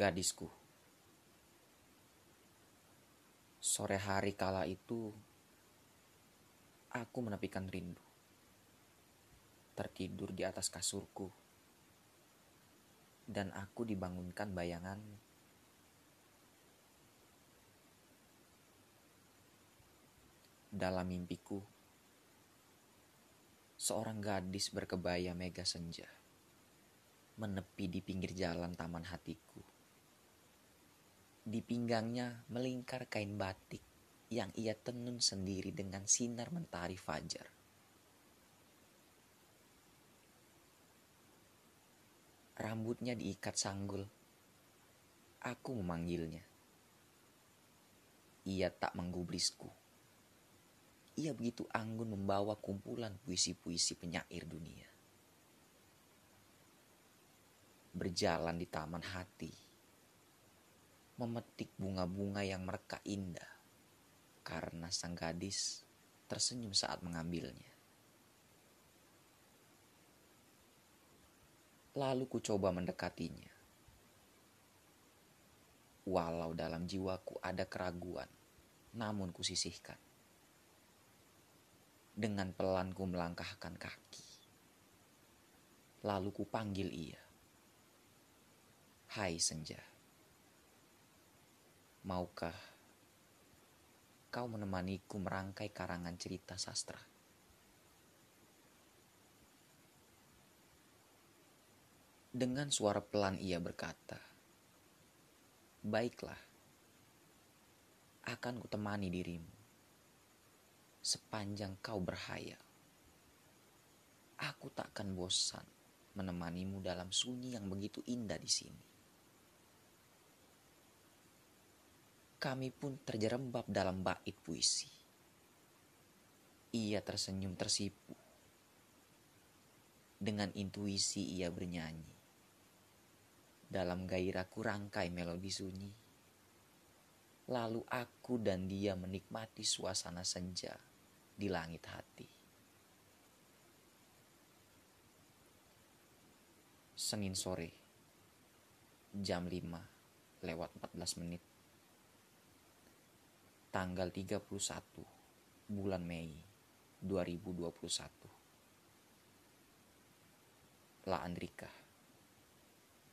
Gadisku, sore hari kala itu aku menepikan rindu, tertidur di atas kasurku, dan aku dibangunkan bayanganmu. Dalam mimpiku, seorang gadis berkebaya mega senja menepi di pinggir jalan taman hatiku. Di pinggangnya melingkar kain batik yang ia tenun sendiri dengan sinar mentari fajar. Rambutnya diikat sanggul. Aku memanggilnya. Ia tak menggubrisku ia begitu anggun membawa kumpulan puisi-puisi penyair dunia. Berjalan di taman hati, memetik bunga-bunga yang mereka indah, karena sang gadis tersenyum saat mengambilnya. Lalu ku coba mendekatinya. Walau dalam jiwaku ada keraguan, namun kusisihkan dengan pelan ku melangkahkan kaki. Lalu ku panggil ia. Hai senja. Maukah kau menemaniku merangkai karangan cerita sastra? Dengan suara pelan ia berkata, Baiklah, akan kutemani dirimu sepanjang kau berhayal. Aku takkan bosan menemanimu dalam sunyi yang begitu indah di sini. Kami pun terjerembab dalam bait puisi. Ia tersenyum tersipu. Dengan intuisi ia bernyanyi. Dalam gairah kurangkai melodi sunyi. Lalu aku dan dia menikmati suasana senja di langit hati. Senin sore, jam 5 lewat 14 menit. Tanggal 31 bulan Mei 2021. La Andrika